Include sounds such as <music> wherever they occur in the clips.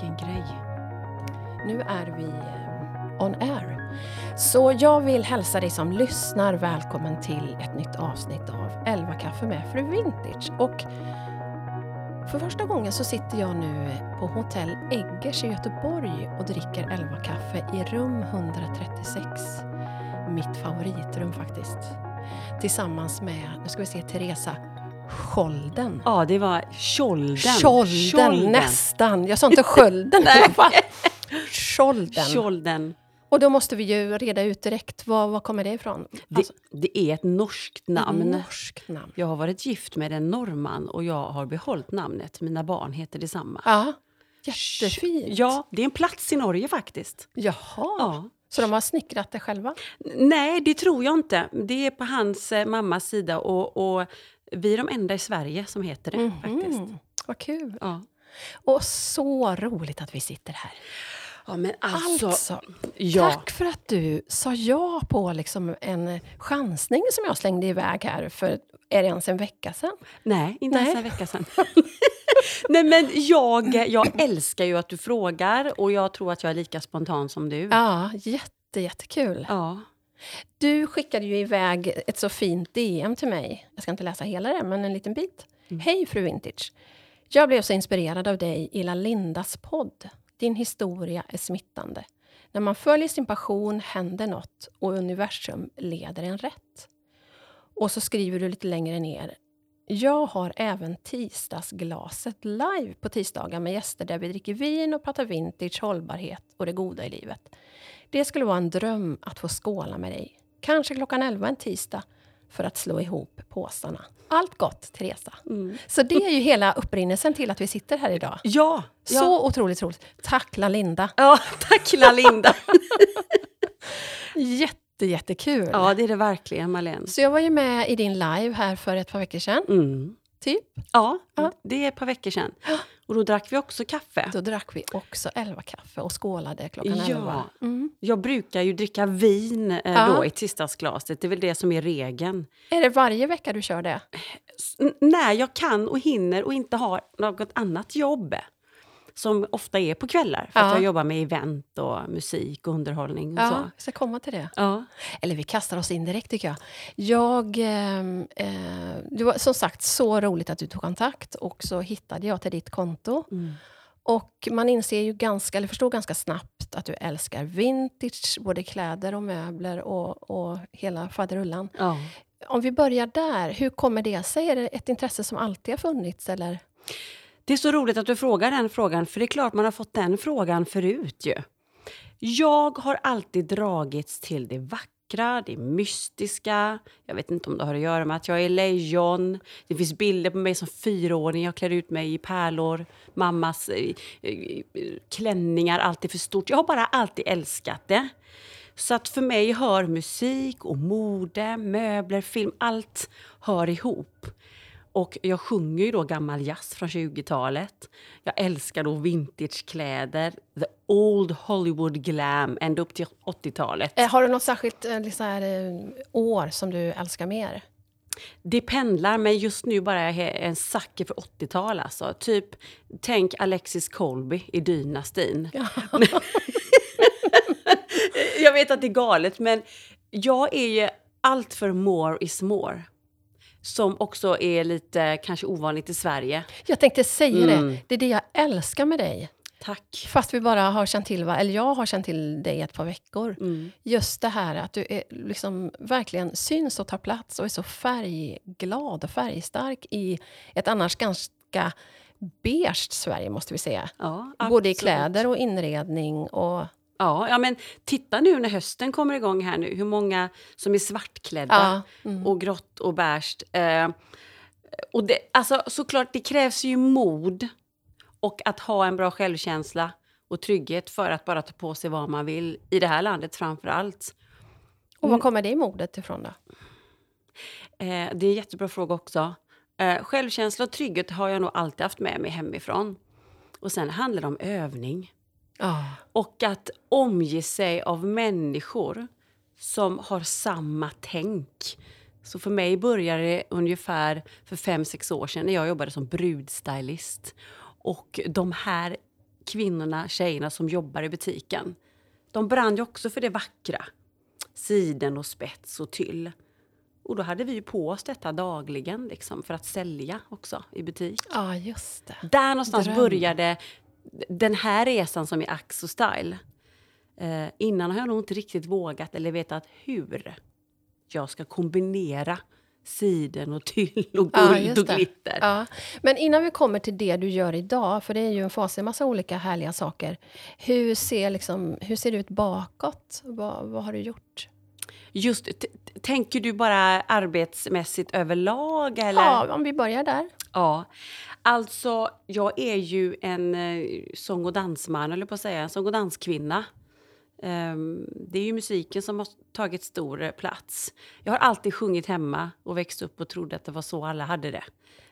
Vilken grej. Nu är vi eh, on air. Så jag vill hälsa dig som lyssnar välkommen till ett nytt avsnitt av 11 kaffe med Fru Vintage. Och för första gången så sitter jag nu på hotell Eggers i Göteborg och dricker 11 kaffe i rum 136. Mitt favoritrum faktiskt. Tillsammans med, nu ska vi se, Teresa Scholden. Ja, det var Tjolden. Tjolden, nästan. Jag sa inte skölden. <laughs> Tjolden. <laughs> Tjolden. Och då måste vi ju reda ut direkt, var, var kommer det ifrån? Det, Alltså, det är ett norskt namn. norskt namn. Jag har varit gift med en norrman och jag har behållit namnet. Mina barn heter detsamma. Ja, jättefint. Ja, det är en plats i Norge faktiskt. Jaha, Ja. så de har snickrat det själva? Nej, det tror jag inte. Det är på hans eh, mammas sida och, och vi är de enda i Sverige som heter det faktiskt. Mm, vad kul. Ja. Och så roligt att vi sitter här. ja, men alltså... Alltså, ja. tack för att du sa ja på liksom en chansning som jag slängde iväg här för, är det ens en vecka sedan? Nej, inte Nej. ens en vecka sedan. <laughs> Nej, men jag, jag älskar ju att du frågar och jag tror att jag är lika spontan som du. Ja, jätte, jättekul. Ja. Du skickade ju iväg ett så fint DM till mig. Jag ska inte läsa hela det, men en liten bit. Hej fru Vintage. Jag blev så inspirerad av dig i La Lindas podd. Din historia är smittande. När man följer sin passion händer något och universum leder en rätt. Och så skriver du lite längre ner. Jag har även tisdagsglaset live på tisdagar med gäster där vi dricker vin och pratar vintage, hållbarhet och det goda i livet. Det skulle vara en dröm att få skåla med dig. Kanske klockan 11 en tisdag för att slå ihop påsarna. Allt gott, Teresa. Så det är ju hela upprinnelsen till att vi sitter här idag. Ja, ja. Så otroligt roligt. Tack, Linda. ja <laughs> tack Linda. <laughs> Jätte, jättekul. ja, det är det verkligen Malene. Så jag var ju med i din live här för ett par veckor sedan, Mm. typ. Ja, Ja. det är ett par veckor sedan. <gasps> <gasps> Och då drack vi också kaffe. Då drack vi också 11 kaffe och skålade klockan Ja. 11. Mm. Jag brukar ju dricka vin eh, Ja. då i tisdagsglaset. Det är väl det som är regeln. Är det varje vecka du kör det? S- när jag kan och hinner och inte har något annat jobb. Som ofta är på kvällar. För att Ja. jag jobbar med event och musik och underhållning och Ja, så. jag ska komma till det. Ja. Eller vi kastar oss in direkt tycker jag. Jag... ehm, Eh, det var som sagt så roligt att du tog kontakt och så hittade jag till ditt konto. Mm. Och man inser ju ganska, eller förstår ganska snabbt att du älskar vintage, både kläder och möbler och, och hela faderullan. ja. Om vi börjar där, hur kommer det sig? Är det ett intresse som alltid har funnits? Eller? Det är så roligt att du frågar den frågan, för det är klart man har fått den frågan förut ju. Jag har alltid dragits till det vackra, det mystiska. Jag vet inte om det har att göra med att jag är lejon. Det finns bilder på mig som fyraåring. Jag klär ut mig i pärlor, mammas eh, eh, klänningar, allt är för stort. Jag har bara alltid älskat det. Så att för mig hör musik och mode, möbler, film, allt hör ihop. Och jag sjunger ju då gammal jazz från 20-talet. Jag älskar då vintagekläder, the old Hollywood glam, ända upp till 80-talet. Eh, har du något särskilt eh, liksom eh, år som du älskar mer? Det pendlar, men just nu bara är jag en sucker för 80-tal. Alltså. Typ, tänk Alexis Colby i Dynastin. <laughs> jag vet att det är galet, men jag är ju allt för more is more. Som också är lite kanske ovanligt i Sverige. Jag tänkte säga Mm. det. Det är det jag älskar med dig. Tack. Fast vi bara har känt till, eller jag har känt till dig ett par veckor. Mm. Just det här att du är liksom verkligen syns och tar plats och är så färgglad och färgstark i ett annars ganska beige Sverige, måste vi säga. Ja, Både i kläder och inredning. Och, Ja, ja, men titta nu när hösten kommer igång här nu, hur många som är svartklädda ja, mm. och grått och beige. Eh, och det, alltså, såklart, det krävs ju mod och att ha en bra självkänsla och trygghet för att bara ta på sig vad man vill, i det här landet framför allt. och var kommer det modet ifrån då? Eh, det är en jättebra fråga också. Eh, självkänsla och trygghet har jag nog alltid haft med mig hemifrån. Och sen handlar det om övning. Ja. Och att omge sig av människor som har samma tänk. Så för mig började det ungefär för fem sex år sedan när jag jobbade som brudstylist. Och de här kvinnorna, tjejerna som jobbar i butiken. De brann ju också för det vackra. Siden och spets och tyll. Och då hade vi ju på oss detta dagligen liksom, för att sälja också i butik. Ja, just det. Där någonstans Dröm. började den här resan som är Axo Style. Eh, innan har jag nog inte riktigt vågat eller vetat hur jag ska kombinera siden och tyll och Ja, guld just och glitter. Ja. Men innan vi kommer till det du gör idag, för det är ju en fasig massa olika härliga saker. Hur ser, liksom, hur ser det ut bakåt? Vad, vad har du gjort? Just, tänker du bara arbetsmässigt överlag? Eller? Ja, om vi börjar där. Ja. Alltså, jag är ju en eh, sång och dansman, eller på att säga, en sång och danskvinna. Ehm, det är ju musiken som har tagit stor eh, plats. Jag har alltid sjungit hemma och växt upp och trodde att det var så alla hade det.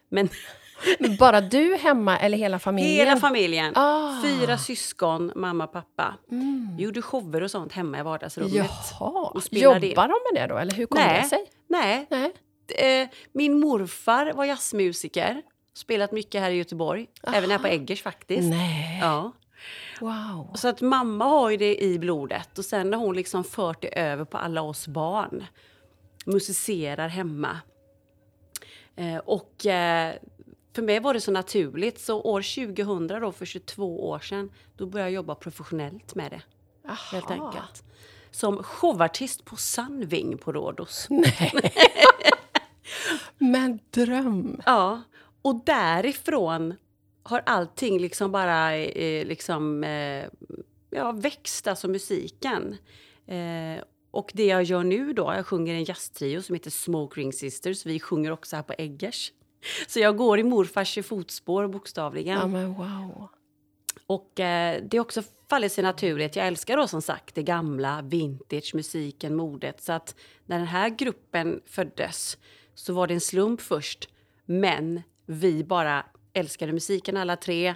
Men <laughs> Bara du hemma eller hela familjen? hela familjen, Ah. fyra syskon, mamma, pappa, Mm. gjorde shower och sånt hemma i vardagsrummet. Jaha, och jobbar de med det då? Eller hur kommer Nej. det sig? Nej, Nej. eh, min morfar var jazzmusiker. Spelat mycket här i Göteborg. Även här på Eggers faktiskt. Nej. Ja. Wow. Så att mamma har ju det i blodet och sen har hon liksom fört det över på alla oss barn. Musicerar hemma. Eh, och eh, för mig var det så naturligt så år 2000 då för 22 år sedan då började jag jobba professionellt med det helt Aha. enkelt. Som showartist på Sunwing på Rhodos. <laughs> Men dröm! Ja, och därifrån har allting liksom bara eh, liksom, eh, ja, växt, alltså musiken. Eh, och det jag gör nu då, jag sjunger en jazztrio som heter Smoke Ring Sisters. Vi sjunger också här på Eggers. Så jag går i morfars fotspår bokstavligen. Ja, men wow. Och eh, det är också fallit sig naturligt. Jag älskar då som sagt det gamla, vintage, musiken, modet. Så att när den här gruppen föddes så var det en slump först. Men vi bara älskade musiken alla tre.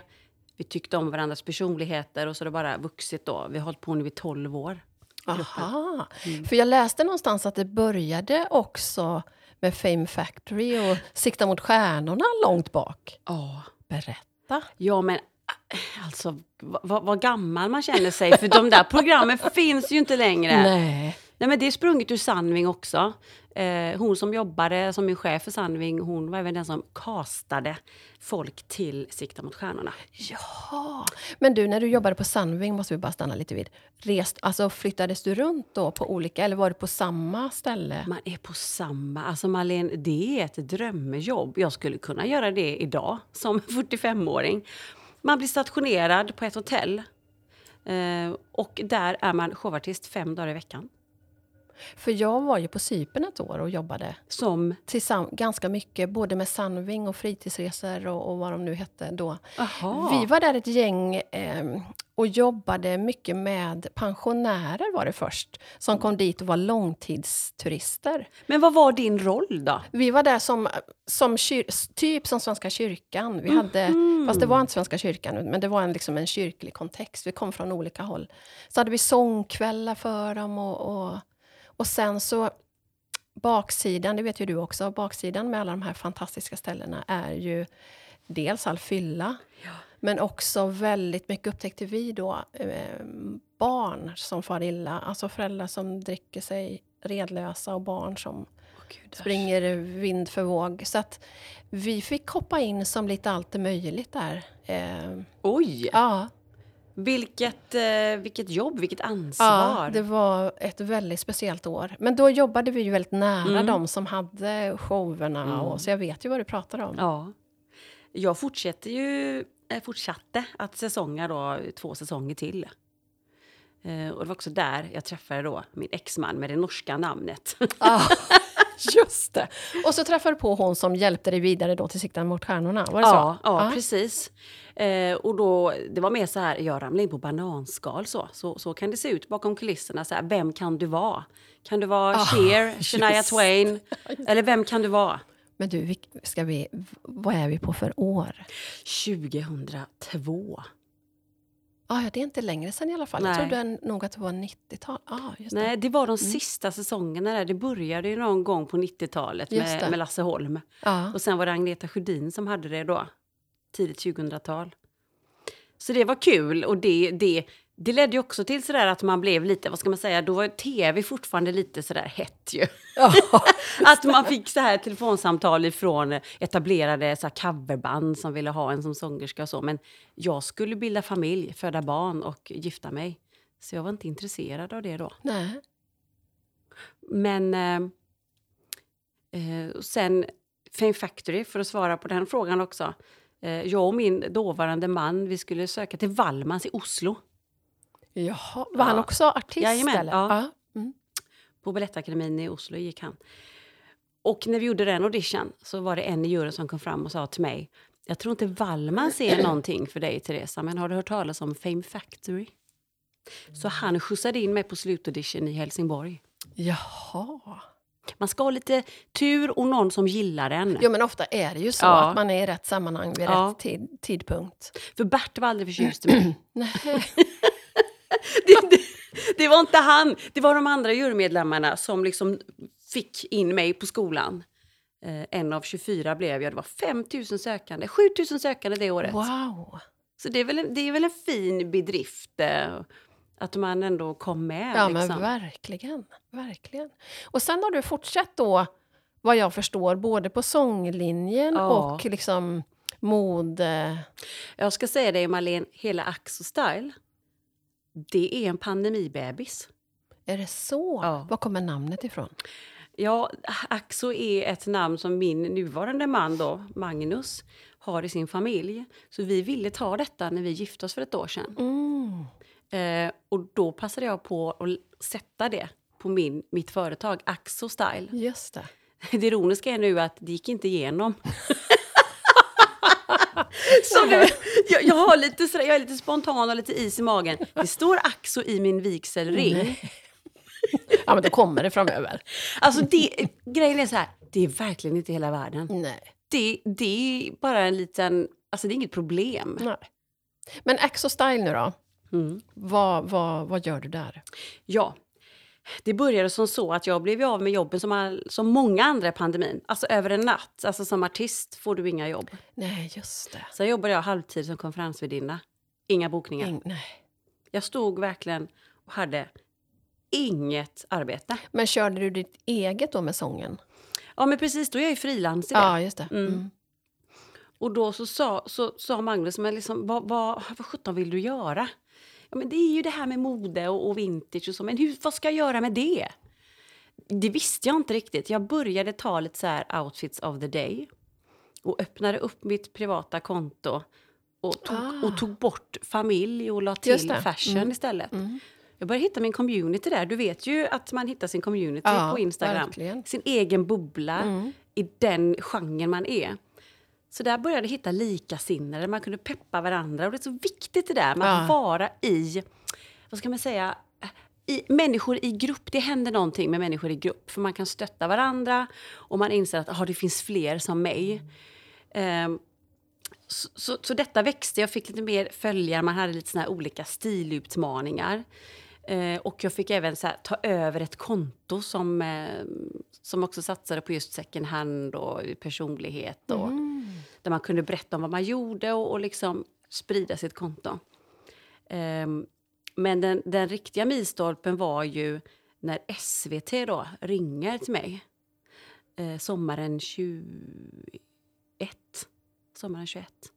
Vi tyckte om varandras personligheter och så har det bara vuxit då. Vi har hållit på nu i 12 år. Aha. Mm. För jag läste någonstans att det började också med Fame Factory och Sikta mot stjärnorna långt bak. Ja. Berätta. Ja, men eh, alltså vad, vad gammal man känner sig. För de där programmen <laughs> finns ju inte längre. Nej. Nej, men det är sprunget ur Sandving också. Eh, hon som jobbade som min chef för Sandving, hon var även den som castade folk till Sikta mot stjärnorna. Jaha. Men du, när du jobbade på Sandving, måste vi bara stanna lite vid. Rest, alltså flyttades du runt då på olika, eller var du på samma ställe? Man är på samma... Alltså Marlene, det är ett drömjobb. Jag skulle kunna göra det idag som <laughs> 45-åring. Man blir stationerad på ett hotell. Eh, och där är man showartist fem dagar i veckan. För jag var ju på Cypern ett år och jobbade Som... tillsamm- ganska mycket, både med Sandving och fritidsresor och, och vad de nu hette då. Aha. Vi var där ett gäng eh, och jobbade mycket med pensionärer var det först, som kom dit och var långtidsturister. Men vad var din roll då? Vi var där som, som kyr, typ som Svenska kyrkan. Vi hade, Fast det var inte Svenska kyrkan, men det var en, liksom en kyrklig kontext. Vi kom från olika håll. Så hade vi sångkvällar för dem och, och, och sen så baksidan, det vet ju du också, baksidan med alla de här fantastiska ställena är ju dels all fylla, men också väldigt mycket upptäckte vi då eh, barn som far illa. Alltså föräldrar som dricker sig redlösa och barn som springer vind för våg. Så att vi fick hoppa in som lite allt möjligt där. Eh, Oj! ja, Vilket, eh, vilket jobb, vilket ansvar. ja, det var ett väldigt speciellt år. Men då jobbade vi ju väldigt nära Mm. de som hade showerna. Och, så jag vet ju vad du pratar om. Ja. Jag fortsätter ju, eh, fortsatte att säsonga då, två säsonger till. Eh, och det var också där jag träffade då min exman med det norska namnet. Ah, <laughs> <laughs> just det. Och så träffade du på hon som hjälpte dig vidare då till Siktan mot stjärnorna. Var det ja, så? ja, precis. Eh, och då, det var mer så här, jag ramlade in på bananskal så. Så, så kan det se ut bakom kulisserna. Så här, vem kan du vara? Kan du vara Ah, Cher, <laughs> Shania just. Twain? <laughs> Eller vem kan du vara? Men du, ska vi, vad är vi på för år? 2002. Ah, ja, det är inte längre sen i alla fall. Nej. Jag trodde nog att det var 90-tal. Ah, just det. Nej, det var de Mm. sista säsongerna där. Det började ju någon gång på 90-talet Just med, med Lasse Holm. Ja. Och sen var det Agneta Sjödin som hade det då. Tidigt 2000-tal. Så det var kul och det, det, det ledde ju också till sådär att man blev lite, vad ska man säga, då var tv fortfarande lite sådär hett ju. Ja. <laughs> Att man fick så här telefonsamtal ifrån etablerade så här coverband som ville ha en som sångerska och så. Men jag skulle bilda familj, föda barn och gifta mig. Så jag var inte intresserad av det då. Nej. Men eh, eh, sen Fame Factory, för att svara på den frågan också. Eh, jag och min dåvarande man, vi skulle söka till Wallmans i Oslo. Jaha, var han Ja. också artist? Jajamän, eller? ja. Mm. På Balettakademin i Oslo gick han. Och när vi gjorde den audition så var det en i juryn som kom fram och sa till mig Jag tror inte Wallmans är <clears throat> någonting för dig, Teresa, men har du hört talas om Fame Factory? Så han skjutsade in mig på slutaudition i Helsingborg. Jaha. Man ska ha lite tur och någon som gillar en. Jo, men ofta är det ju så Ja. att man är i rätt sammanhang vid Ja. rätt tid, tidpunkt. För Bert var aldrig förtjust i mig. <clears throat> Nej. <clears throat> <laughs> det, det, det var inte han, det var de andra jurymedlemmarna som liksom fick in mig på skolan. Eh, en av 24 blev jag, det var 5 000 sökande, 7 000 sökande det året. Wow. Så det är, väl en, det är väl en fin bedrift eh, att man ändå kom med. Ja, liksom. men verkligen. verkligen. Och sen har du fortsatt då, vad jag förstår, både på sånglinjen Ja. och liksom mode... Jag ska säga dig Marlene, hela Axo Style, det är en pandemibebis. Är det så? Ja. Var kommer namnet ifrån? Ja, Axo är ett namn som min nuvarande man då, Magnus, har i sin familj. Så vi ville ta detta när vi gifte oss för ett år sedan. Mm. Eh, och då passade jag på att sätta det på min, mitt företag, Axo Style. Just det. <laughs> Det ironiska är nu att det gick inte igenom. <laughs> <laughs> Så <laughs> nu, jag, jag, har lite, sådär, jag är lite spontan och lite is i magen. Det står Axo i min vigselring. Ja, men då kommer det framöver. Alltså det, grejen är så här, det är verkligen inte hela världen. Nej. Det, det är bara en liten, alltså det är inget problem. Nej. Men Axo Style nu då? Mm. Vad, vad, vad gör du där? Ja, det började som så att jag blev av med jobben som, all, som många andra i pandemin. Alltså över en natt. Alltså som artist får du inga jobb. Nej, just det. Så jobbade jag halvtid som konferensvärdinna. Inga bokningar. Ing- nej. Jag stod verkligen och hade inget arbete. Men körde du ditt eget då med sången? Ja men precis, då är jag ju frilans i det. Ja, just det. Mm. Mm. Och då så sa, så, sa Magnus, men liksom, vad, vad, vad sjutton vill du göra? Ja, men det är ju det här med mode och, och vintage och så, men hur, vad ska jag göra med det? Det visste jag inte riktigt. Jag började ta lite så här outfits of the day och öppnade upp mitt privata konto och tog, Ah. och tog bort familj och la till fashion Mm. istället. Mm. Jag började hitta min community där. Du vet ju att man hittar sin community Ja, på Instagram. verkligen. Sin egen bubbla Mm. i den genren man är. Så där började jag hitta likasinnade, man kunde peppa varandra. Och det är så viktigt det där med att Ja. vara i, vad ska man säga, i, människor i grupp. Det händer någonting med människor i grupp. För man kan stötta varandra och man inser att ah, det finns fler som mig. Ehm, så, så, så detta växte, jag fick lite mer följare, man hade lite såna olika stilutmaningar. Eh, och jag fick även så här, ta över ett konto som, eh, som också satsade på just second hand och personlighet. Och, Mm. Där man kunde berätta om vad man gjorde och, och liksom sprida sitt konto. Um, men den, den riktiga milstolpen var ju när SVT då ringer till mig. Eh, sommaren 21. Sommaren 21.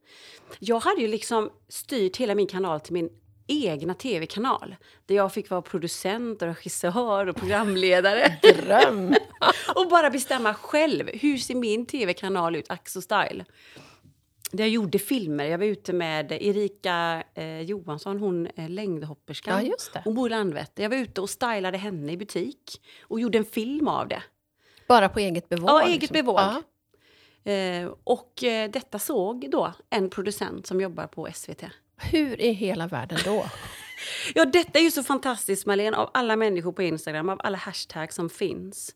Jag hade ju liksom styrt hela min kanal till min egna tv-kanal. Där jag fick vara producent, och regissör och programledare. Dröm! <laughs> och bara bestämma själv. Hur ser min tv-kanal ut? Axo Style. Där jag gjorde filmer. Jag var ute med Erika eh, Johansson, hon är längdhopperskan. Ja, just det. Hon bor i Landvetter. Jag var ute och stylade henne i butik. Och gjorde en film av det. Bara på eget bevåg? Ja, eget liksom. bevåg. Ja. Eh, och eh, detta såg då en producent som jobbar på SVT. Hur i hela världen då? <laughs> Ja, detta är ju så fantastiskt Marlene. Av alla människor på Instagram, av alla hashtags som finns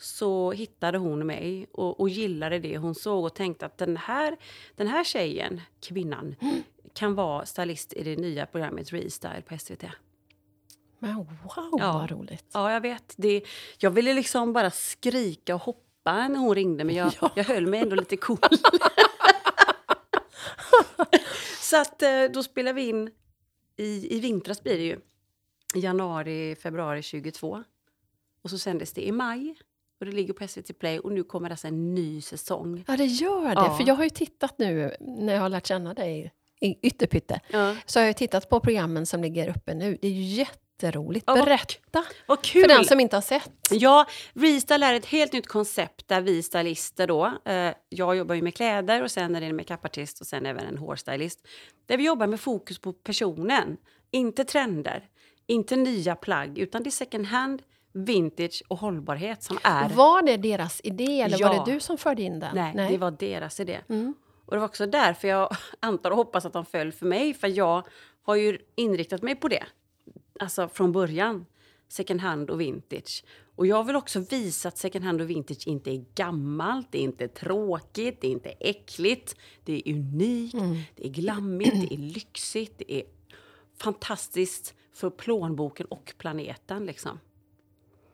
så hittade hon mig och, och gillade det hon såg och tänkte att den här, den här tjejen, kvinnan, kan vara stylist i det nya programmet Restyle på SVT. Men wow, Ja. vad roligt. Ja, jag vet. Det, jag ville liksom bara skrika och hoppa när hon ringde men jag, <laughs> Ja. jag höll mig ändå lite cool. <laughs> Så att eh, då spelar vi in i, i vintras blir det ju. I januari, februari 22. Och så sändes det i maj. Och det ligger på SVT Play och nu kommer alltså en ny säsong. Ja, det gör det. Ja. För jag har ju tittat nu, när jag har lärt känna dig i Ytterpytte, Ja. så har jag tittat på programmen som ligger uppe nu. Det är ju jätteroligt. Ja, Berätta! Vad kul! För den som inte har sett. Ja, Restyle är ett helt nytt koncept där vi stylister då, eh, jag jobbar ju med kläder och sen är det en makeupartist och sen även en hårstylist. Där vi jobbar med fokus på personen, inte trender, inte nya plagg, utan det är second hand, vintage och hållbarhet som är... Var det deras idé eller var Ja. det du som förde in den? Nej, det var deras idé. Mm. Och det var också därför jag <laughs> antar och hoppas att de föll för mig, för jag har ju inriktat mig på det. Alltså från början. Second hand och vintage. Och jag vill också visa att second hand och vintage inte är gammalt, det är inte tråkigt, det är inte äckligt. Det är unikt, det är glammigt, det är lyxigt, det är fantastiskt för plånboken och planeten liksom.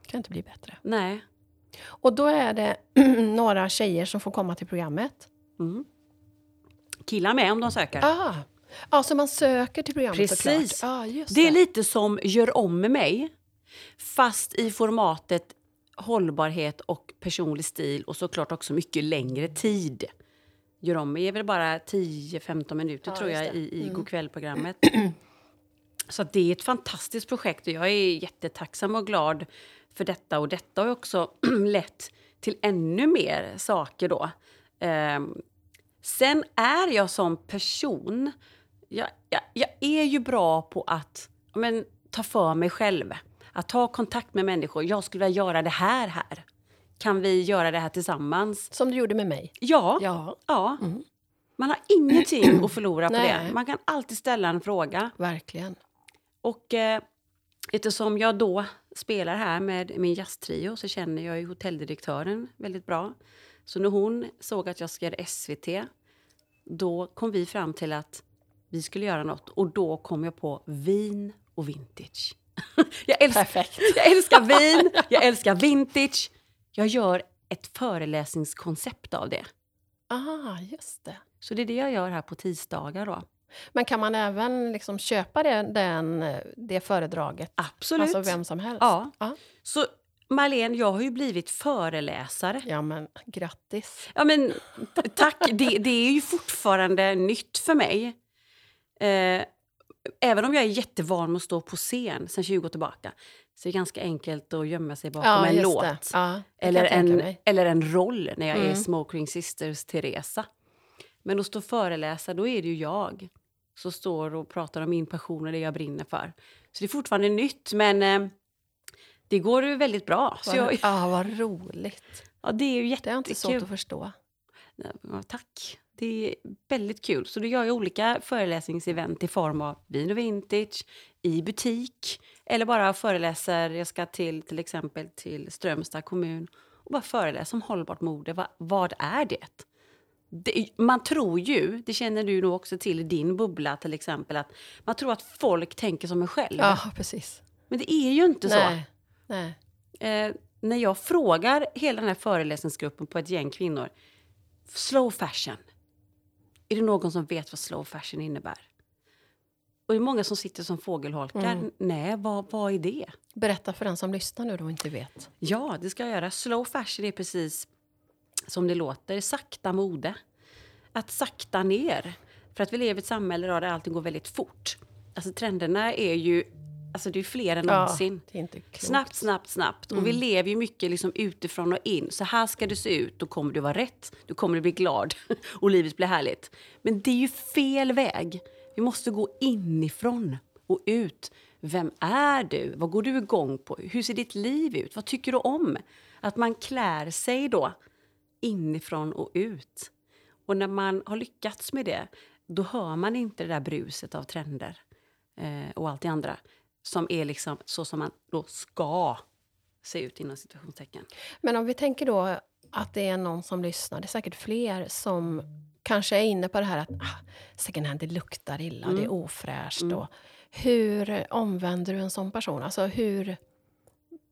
kan inte bli bättre. Nej. Och då är det <clears throat> några tjejer som får komma till programmet. Mm. Killar med om de söker. Ah, ja, så man söker till programmet Precis. såklart. Ah, just Det är lite som Gör om med mig, fast i formatet hållbarhet och personlig stil och såklart också mycket längre tid. Gör om mig är väl bara 10-15 minuter Ja, tror jag det. i, i Mm. Godkväll-programmet. <clears throat> Så det är ett fantastiskt projekt och jag är jättetacksam och glad för detta. Och detta har också <clears throat> lett till ännu mer saker då. Ehm, sen är jag som person, jag, jag, jag är ju bra på att men, ta för mig själv. Att ta kontakt med människor. Jag skulle vilja göra det här här. Kan vi göra det här tillsammans? Som du gjorde med mig. Ja. Ja, ja. Mm. Man har ingenting att förlora på Nej. det. Man kan alltid ställa en fråga. verkligen. Och eh, eftersom jag då spelar här med min jazztrio så känner jag ju hotelldirektören väldigt bra. Så när hon såg att jag göra SVT, då kom vi fram till att vi skulle göra något. Och då kom jag på vin och vintage. <laughs> jag, älskar, Perfekt. <laughs> jag älskar vin, <laughs> jag älskar vintage. Jag gör ett föreläsningskoncept av det. Ah, just det. Så det är det jag gör här på tisdagar då. Men kan man även liksom köpa det, den, det föredraget? Absolut. Alltså vem som helst? Ja. ja. Så Marlene, jag har ju blivit föreläsare. Ja, men grattis. Ja, men tack. Det, det är ju fortfarande nytt för mig. Eh, även om jag är jättevan med att stå på scen sen 20 år tillbaka så är det ganska enkelt att gömma sig bakom Ja, en låt. Ja, Eller en, eller en roll när jag är Mm. Smoking Sisters Teresa. Men att stå och föreläsa, då är det ju jag som står och pratar om min passion och det jag brinner för. Så det är fortfarande nytt, men eh, det går ju väldigt bra. Så Vad, jag, ah, vad roligt. <laughs> ja, det är ju Det är jättekul. inte svårt att förstå. Tack. Det är väldigt kul. Så då gör jag olika föreläsningsevent i form av vin och vintage, i butik eller bara föreläser. Jag ska till till exempel till Strömstad kommun och bara föreläsa om hållbart mode. Va, vad är det? det? Man tror ju, det känner du nog också till i din bubbla till exempel, att man tror att folk tänker som en själv. Ja, precis. Men det är ju inte så. Nej. Nej. Eh, när jag frågar hela den här föreläsningsgruppen på ett gäng kvinnor, slow fashion. Är det någon som vet vad slow fashion innebär? Och det är många som sitter som fågelholkar. Mm. Nej, vad, vad är det? Berätta för den som lyssnar nu och inte vet. Ja, det ska jag göra. Slow fashion är precis som det låter, sakta mode. Att sakta ner. För att vi lever i ett samhälle där allting går väldigt fort. Alltså trenderna är ju, alltså det är fler än någonsin. klokt. Snabbt, snabbt, snabbt. Och vi lever ju mycket liksom utifrån och in. Så här ska det se ut, då kommer du vara rätt, då kommer du bli glad <laughs> och livet blir härligt. Men det är ju fel väg. Vi måste gå inifrån och ut. Vem är du? Vad går du igång på? Hur ser ditt liv ut? Vad tycker du om? Att man klär sig då inifrån och ut. Och när man har lyckats med det, då hör man inte det där bruset av trender eh, och allt det andra som är liksom så som man då ska se ut inom situationstecken. Men om vi tänker då att det är någon som lyssnar, det är säkert fler som kanske är inne på det här att ah, second hand, det luktar illa, det är Mm. ofräscht. Mm. Hur omvänder du en sån person? Alltså hur...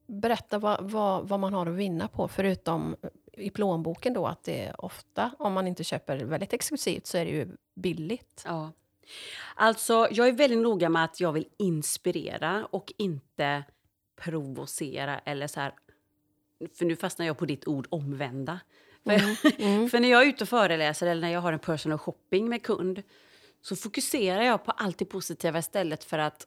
Berätta vad, vad, vad man har att vinna på, förutom i plånboken då att det ofta, om man inte köper väldigt exklusivt, så är det ju billigt. Ja. Alltså, jag är väldigt noga med att jag vill inspirera och inte provocera eller så här... För nu fastnar jag på ditt ord omvända. Mm. För, <laughs> för när jag är ute och föreläser eller när jag har en personal shopping med kund så fokuserar jag på allt det positiva istället för att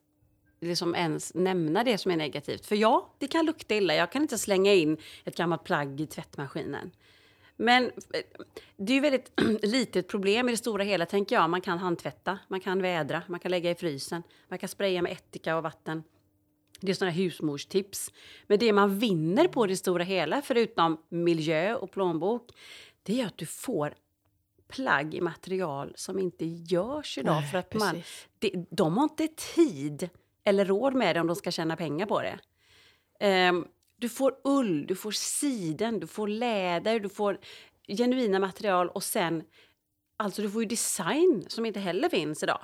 liksom ens nämna det som är negativt. För ja, det kan lukta illa. Jag kan inte slänga in ett gammalt plagg i tvättmaskinen. Men eh, det är ju väldigt <clears throat> litet problem i det stora hela, tänker jag. Man kan handtvätta, man kan vädra, man kan lägga i frysen, man kan spraya med ättika och vatten. Det är sådana husmorstips. Men det man vinner på det stora hela, förutom miljö och plånbok, det är att du får plagg i material som inte görs idag. Nej, för att man, precis. det, de har inte tid eller råd med det om de ska tjäna pengar på det. Ehm, du får ull, du får siden, du får läder, du får genuina material och sen... Alltså du får ju design som inte heller finns idag.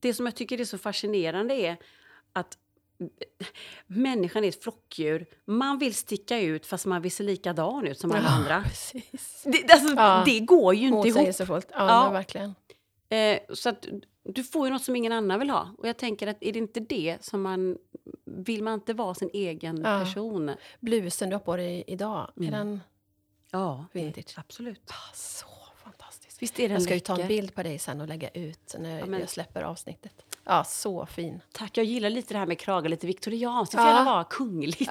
Det som jag tycker är så fascinerande är att <laughs> människan är ett flockdjur. Man vill sticka ut fast man vill se likadan ut som alla andra. Precis. Det, alltså, Ja. det går ju inte ihop. Ja, Ja. verkligen. Eh, så att du får ju något som ingen annan vill ha. Och jag tänker att är det inte det som man... Vill man inte vara sin egen Ja. person? Blusen du har på dig idag, Mm. är den Ja, vintage? absolut. Ah, så fantastisk. Visst är den Jag ska ju ta en läcker? bild på dig sen och lägga ut när Ja, men- jag släpper avsnittet. Ja, så fin. Tack, jag gillar lite det här med kragar, lite viktorianskt. Det får Ja. gärna vara kungligt. <laughs>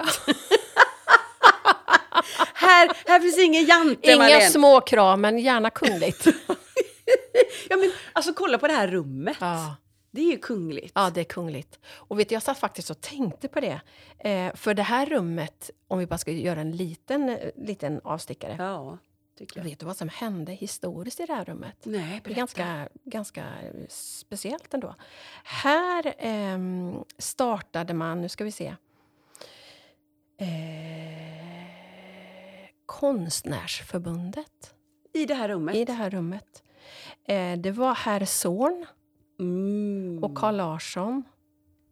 här, här finns ingen jante, Inga Marlene. små krav, men gärna kungligt. <laughs> Ja, men, alltså, kolla på det här rummet. ja. Det är ju kungligt. ja, det är kungligt. Och vet du, jag satt faktiskt och tänkte på det. Eh, för det här rummet, om vi bara ska göra en liten, eh, liten avstickare. Ja, tycker jag. Vet du vad som hände historiskt i det här rummet? Nej, Det är berätta. ganska, ganska speciellt ändå. Här ehm, startade man, nu ska vi se, eh, Konstnärsförbundet I det här rummet? i det här rummet. Eh, det var herr Zorn Mm. och Carl Larsson,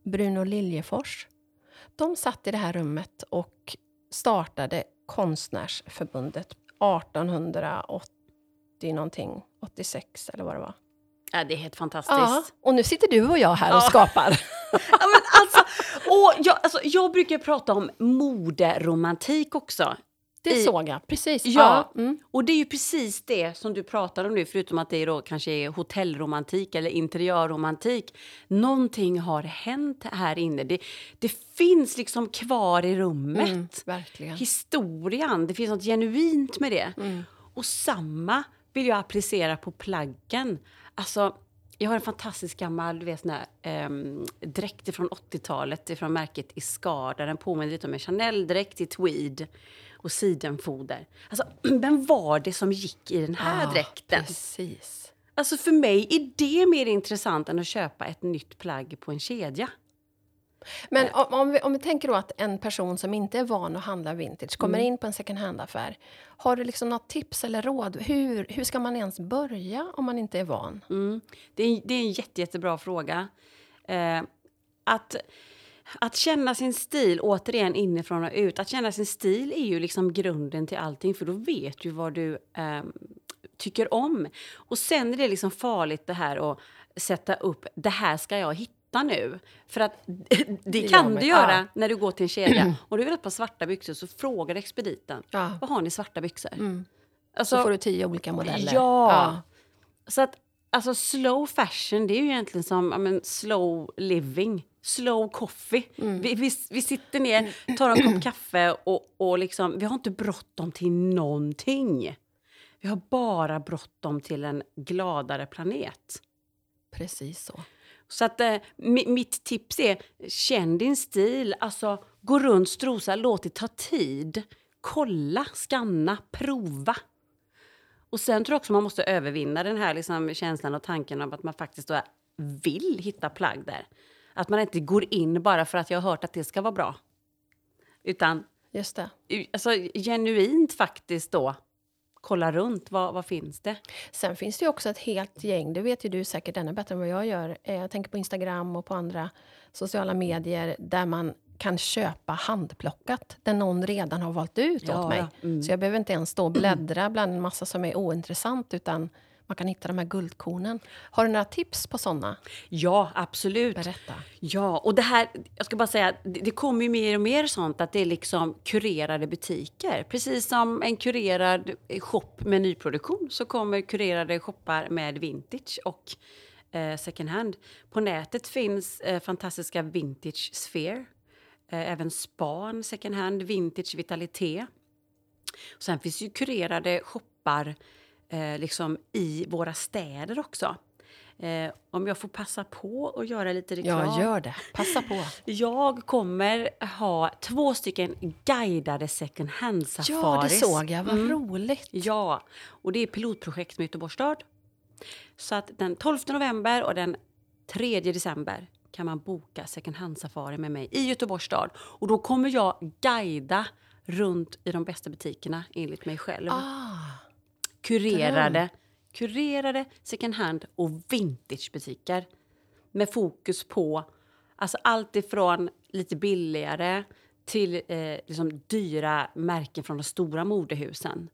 Bruno Liljefors. De satt i det här rummet och startade Konstnärsförbundet 1880 någonting, 86 eller vad det var. Ja, det är helt fantastiskt. Ja, och nu sitter du och jag här och Ja. skapar. <laughs> Ja, men alltså, och jag, alltså, jag brukar prata om moderomantik också. Det I- såg jag, precis. Ja. Mm. Och det är ju precis det som du pratar om nu, förutom att det då kanske är hotellromantik eller interiörromantik. Någonting har hänt här inne. Det, det finns liksom kvar i rummet. Mm. Historien, det finns något genuint med det. Mm. Och samma vill jag applicera på plaggen. Alltså, jag har en fantastisk gammal du vet, sån här, ehm, dräkt från 80-talet från märket Iscar. Den påminner lite om en Chanel-dräkt i tweed och sidenfoder. Alltså, <clears throat> vem var det som gick i den här Ja, dräkten? Precis. Alltså för mig är det mer intressant än att köpa ett nytt plagg på en kedja. Men om, om, vi, om vi tänker då att en person som inte är van att handla vintage kommer Mm. in på en second hand-affär. Har du liksom något tips eller råd? Hur, hur ska man ens börja om man inte är van? Mm. Det, är, det är en jätte, jättebra fråga. Eh, att, att känna sin stil, återigen inifrån och ut, att känna sin stil är ju liksom grunden till allting för då vet du vad du eh, tycker om. Och sen är det liksom farligt det här att sätta upp, det här ska jag hitta nu. För att <laughs> det kan du göra Ja. när du går till en kedja och du vill ha ett par svarta byxor så frågar expediten, Ja. vad har ni svarta byxor? Mm. Alltså, Så får du tio olika modeller. Ja. Så att alltså slow fashion, det är ju egentligen som men, slow living. Slow coffee. Mm. Vi, vi, vi sitter ner, tar en kopp <clears throat> kaffe och, och liksom, vi har inte bråttom till någonting. Vi har bara bråttom till en gladare planet. Precis så. Så att eh, mi- mitt tips är, känn din stil. Alltså, gå runt, strosa, låt det ta tid. Kolla, skanna, prova. Och sen tror jag också man måste övervinna den här liksom känslan och tanken av att man faktiskt då vill hitta plagg där. Att man inte går in bara för att jag har hört att det ska vara bra. Utan Just det. alltså, genuint faktiskt då kolla runt. Vad, vad finns det? Sen finns det ju också ett helt gäng, det vet ju du säkert ännu bättre än vad jag gör. Eh, Jag tänker på Instagram och på andra sociala medier där man kan köpa handplockat, där någon redan har valt ut Ja, åt mig. ja. Mm. Så jag behöver inte ens stå och bläddra bland en massa som är ointressant, utan man kan hitta de här guldkornen. Har du några tips på såna? Ja, absolut. Berätta. Ja, och det här, jag ska bara säga, det, det kommer ju mer och mer sånt att det är liksom kurerade butiker. Precis som en kurerad shop med nyproduktion så kommer kurerade shoppar med vintage och eh, second hand. På nätet finns eh, fantastiska Vintage Sphere, eh, även Span second hand, Vintage Vitalité. Sen finns ju kurerade shoppar eh, liksom i våra städer också. Eh, om jag får passa på att göra lite reklam. Ja, gör det. Passa på. <laughs> Jag kommer ha två stycken guidade second hand-safaris. Ja, det såg jag. Vad Mm. roligt. Ja, och det är pilotprojekt med Göteborgs stad. Så att den 12 november och den 3 december kan man boka second hand-safari med mig i Göteborgs stad. Och då kommer jag guida runt i de bästa butikerna enligt mig själv. Ah, kurerade, kurerade second hand och vintagebutiker. Med fokus på alltså allt ifrån lite billigare till eh, liksom dyra märken från de stora modehusen.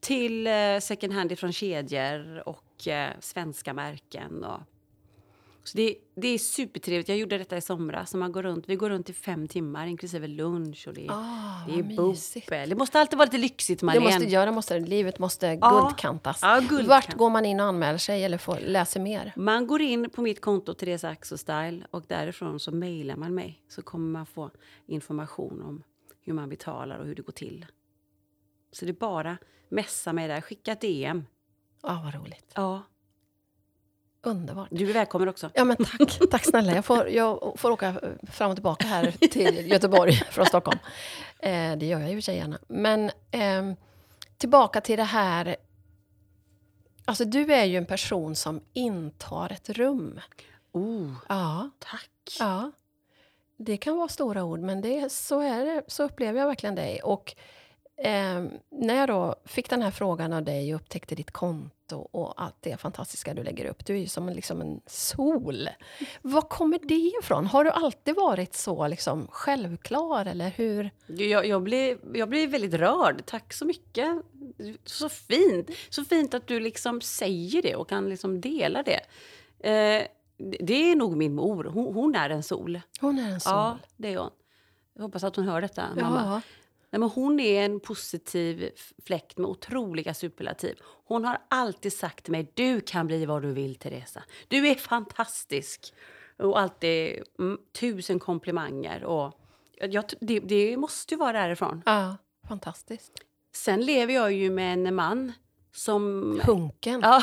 Till eh, second hand från kedjor och eh, svenska märken. Och, så det, det är supertrevligt. Jag gjorde detta i somras. Så man går runt, vi går runt i fem timmar inklusive lunch. Och det, är- ah, det är bubbel. Det måste alltid vara lite lyxigt, Det Marlene. måste göra, måste, det. livet måste Ja. guldkantas. Ja, guldkant. Vart går man in och anmäler sig eller får, läser mer? Man går in på mitt konto Therese Axelstyle och därifrån så mejlar man mig. Så kommer man få information om hur man betalar och hur det går till. Så det är bara messa mig där, skicka ett DM. Ja, vad roligt. Ja, Underbart. du är välkommen också. Ja, men tack. <laughs> Tack snälla. Jag får, jag får åka fram och tillbaka här till Göteborg <laughs> från Stockholm. Eh, det gör jag ju gärna. Men ehm, tillbaka till det här. Alltså, du är ju en person som intar ett rum. Oh, Ja, tack. ja. Det kan vara stora ord, men det, så, är det, så upplever jag verkligen dig. Och ehm, när jag då fick den här frågan av dig och upptäckte ditt konto och allt det fantastiska du lägger upp. Du är ju som en, liksom en sol. Var kommer det ifrån? Har du alltid varit så liksom, självklar, eller hur? Jag, jag, blir, jag blir väldigt rörd. Tack så mycket. Så fint. Så fint att du liksom säger det och kan liksom dela det. Eh, det- är nog min mor. Hon, hon är en sol. Hon är en sol. Ja, det är hon. Jag hoppas att hon hör detta, mamma. ja. Nej, men hon är en positiv fläkt med otroliga superlativ. Hon har alltid sagt till mig, du kan bli vad du vill Teresa. Du är fantastisk. Och alltid mm, tusen komplimanger. Och jag, det, det måste ju vara därifrån. ja, fantastiskt. Sen lever jag ju med en man som... Hunken. Ja. <laughs>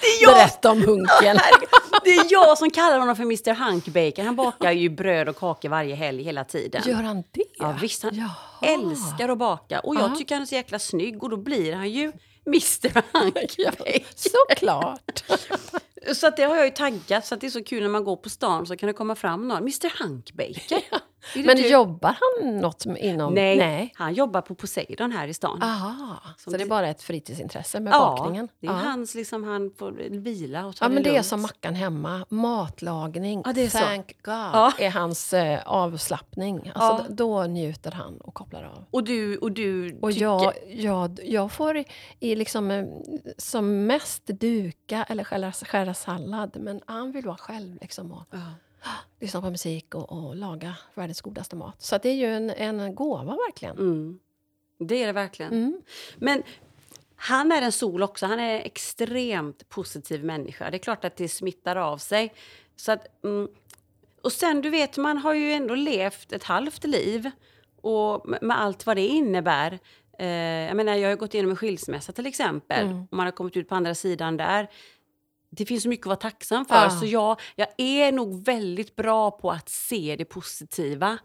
det är jag Berätta om hunken. Det är jag som kallar honom för Mr Hunkbacon. Han bakar ju bröd och kakor varje helg hela tiden. Gör han det? Ja, visst, han Jaha. älskar att baka. Och jag Ja. tycker han är så jäkla snygg och då blir han ju Mr Hunkbacon. <laughs> Såklart. Så att det har jag ju taggat så att det är så kul när man går på stan så kan det komma fram någon. Mr Hunkbacon. Det Men du? jobbar han något inom... Nej, Nej. han jobbar på Poseidon här i stan. Aha, så det är bara ett fritidsintresse med ja, bakningen? det är ja. hans, liksom, han får vila och ta Ja, men det är lugnt. som Mackan hemma. Matlagning. Ja, det är så. Thank God Ja. är hans eh, avslappning. Alltså, Ja. Då njuter han och kopplar av. Och du, och du Och tycker... jag, jag, jag får i, i liksom, eh, som mest duka eller skära, skära sallad. Men han vill vara själv liksom, och Ja. Lyssna på musik och, och laga världens godaste mat. Så det är ju en, en gåva verkligen. Mm. Det är det verkligen. Mm. Men han är en sol också. Han är en extremt positiv människa. Det är klart att det smittar av sig. Så att, mm, och sen, du vet, man har ju ändå levt ett halvt liv. Och med, med allt vad det innebär. Eh, jag menar, jag har gått igenom en skilsmässa till exempel. Mm. Och man har kommit ut på andra sidan där. Det finns så mycket att vara tacksam för. Ja. Så jag, jag är nog väldigt bra på att se det positiva.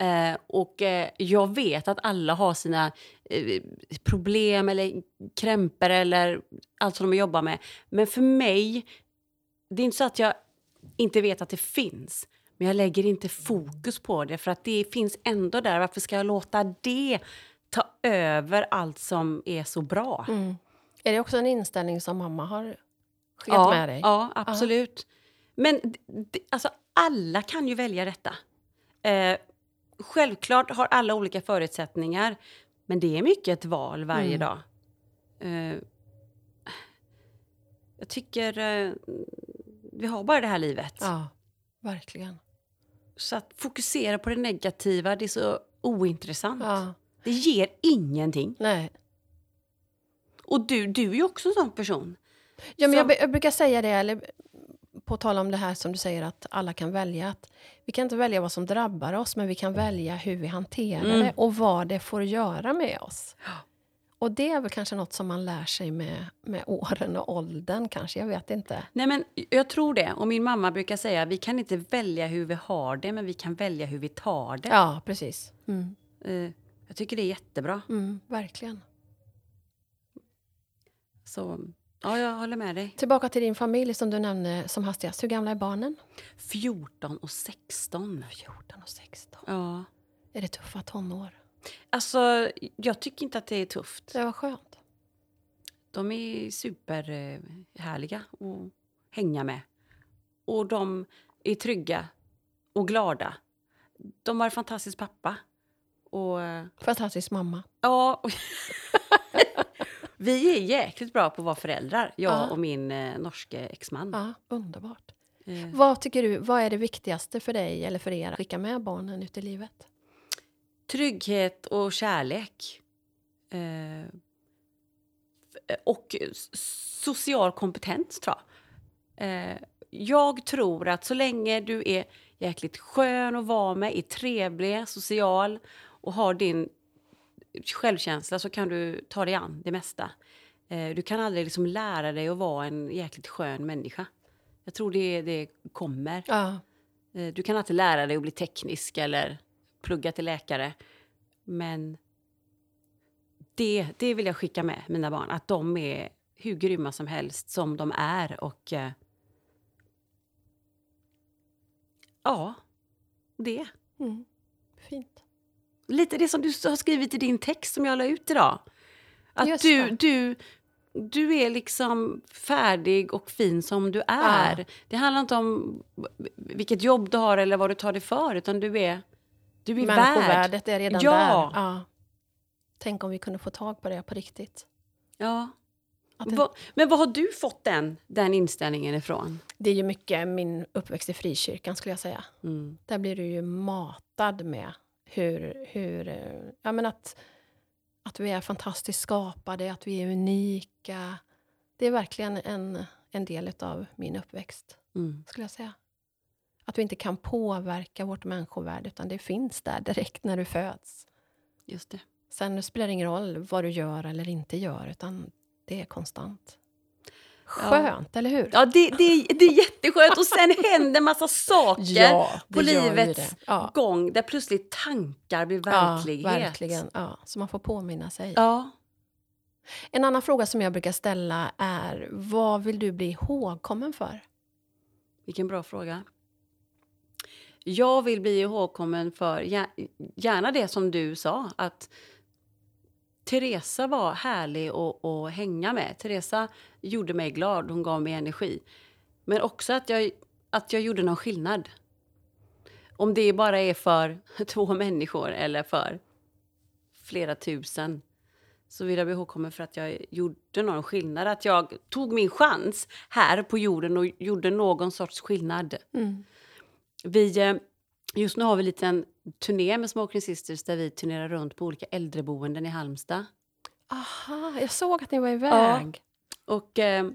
Eh, och eh, jag vet att alla har sina eh, problem eller krämpor eller allt som de jobbar med. Men för mig, det är inte så att jag inte vet att det finns. Men jag lägger inte fokus på det för att det finns ändå där. Varför ska jag låta det ta över allt som är så bra? Mm. Är det också en inställning som mamma har skickat med dig? Ja, absolut. Men d- d- alltså, alla kan ju välja detta. Eh, självklart har alla olika förutsättningar, men det är mycket ett val varje Mm. dag. Eh, jag tycker eh, vi har bara det här livet. Ja, verkligen. Så att fokusera på det negativa, det är så ointressant. Ja. Det ger ingenting. Nej. Och du, du är ju också en sån person. Ja, men jag, jag brukar säga det, eller på tal om det här som du säger att alla kan välja. Att vi kan inte välja vad som drabbar oss, men vi kan välja hur vi hanterar Mm. det och vad det får göra med oss. Och det är väl kanske något som man lär sig med, med <laughs> åren och åldern kanske, jag vet inte. Nej men jag tror det. Och min mamma brukar säga vi kan inte välja hur vi har det, men vi kan välja hur vi tar det. Ja, precis. Mm. Eh, jag tycker det är jättebra. Mm, verkligen. Så ja, jag håller med dig. Tillbaka till din familj som du nämnde som hastigast. Hur gamla är barnen? 14 och 16. 14 och 16. Ja. Är det tuffa tonår? Alltså, jag tycker inte att det är tufft. Det var skönt. De är superhärliga att hänga med. Och de är trygga och glada. De har en fantastisk pappa. Och eh, Fantastisk mamma. ja... och- <laughs> Vi är jäkligt bra på att vara föräldrar, jag Ja. och min eh, norske exman. Ja, underbart. Eh, Vad tycker du, vad är det viktigaste för dig eller för er att skicka med barnen ut i livet? trygghet och kärlek. Eh, och social kompetens, tror jag. Eh, jag tror att så länge du är jäkligt skön att vara med, är trevlig, social och har din självkänsla så kan du ta dig an det mesta. Eh, du kan aldrig liksom lära dig att vara en jäkligt skön människa. Jag tror det, det kommer. Ja, Eh, Du kan alltid lära dig att bli teknisk eller plugga till läkare. Men det, det vill jag skicka med mina barn. Att de är hur grymma som helst som de är. Och eh, Ja, det. mm. fint. Lite det som du har skrivit i din text som jag la ut idag. Att du, du, du är liksom färdig och fin som du är. Ja. Det handlar inte om vilket jobb du har eller vad du tar dig för, utan du är, du är värd. Människovärdet är redan Ja. där. Ja. Tänk om vi kunde få tag på det på riktigt. Ja. Det, Va, men vad har du fått den, den inställningen ifrån? det är ju mycket min uppväxt i frikyrkan skulle jag säga. Mm. Där blir du ju matad med hur, hur eh, ja, men att, att vi är fantastiskt skapade, att vi är unika. Det är verkligen en, en del av min uppväxt, Mm. skulle jag säga. Att vi inte kan påverka vårt människovärde, utan det finns där direkt när du föds. Just det. Sen spelar det ingen roll vad du gör eller inte gör, utan det är konstant. Skönt, eller hur? Ja, det, det, det är jätteskönt. Och sen händer massa saker Ja, på livets. Ja. gång där plötsligt tankar blir verklighet. Ja, verkligen. Ja, så man får påminna sig. Ja. En annan fråga som jag brukar ställa är vad vill du bli ihågkommen för? Vilken bra fråga. Jag vill bli ihågkommen för gär- gärna det som du sa, att Teresa var härlig att, att hänga med. Teresa gjorde mig glad, hon gav mig energi. Men också att jag, att jag gjorde någon skillnad. Om det bara är för <laughs> två människor eller för flera tusen så vill jag bli ihågkommen för att jag gjorde någon skillnad. Att jag tog min chans här på jorden och gjorde någon sorts skillnad. Mm. Vi, eh, just nu har vi en liten turné med Smoking Sisters där vi turnerar runt på olika äldreboenden i Halmstad. Aha, jag såg att ni var iväg. Och eh,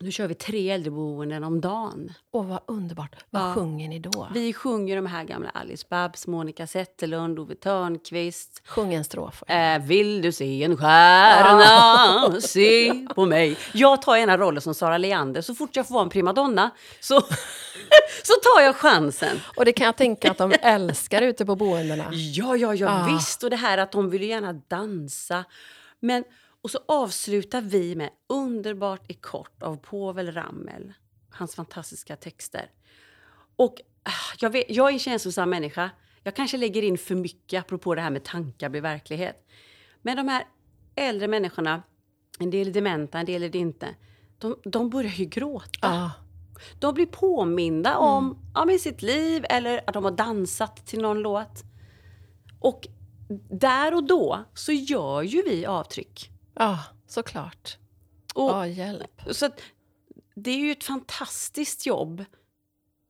nu kör vi tre äldreboenden om dagen. Åh, vad underbart. Vad Ja. sjunger ni då? Vi sjunger de här gamla Alice Babs, Monica Zetterlund, Ove Törnqvist. Sjung en strof. Äh, vill du se en stjärna, se på mig. Jag tar ena rollen som Sara Leander. Så fort jag får vara en primadonna så, <laughs> så tar jag chansen. Och det kan jag tänka att de älskar ute på boendena. Ja, ja, ja, Ah. visst. Och det här att de vill gärna dansa. Men, och så avslutar vi med Underbart i kort av Povel Ramel. Hans fantastiska texter. Och ah, jag, vet, jag är en känslosam människa. Jag kanske lägger in för mycket apropå det här med tankar blir verklighet. Men de här äldre människorna, en del är dementa, en del är det inte. De, de börjar ju gråta. Ja, De blir påminda om, om sitt liv eller att de har dansat till någon låt. Och där och då så gör ju vi avtryck. Ja, såklart. Och, Ja, hjälp. Så det är ju ett fantastiskt jobb.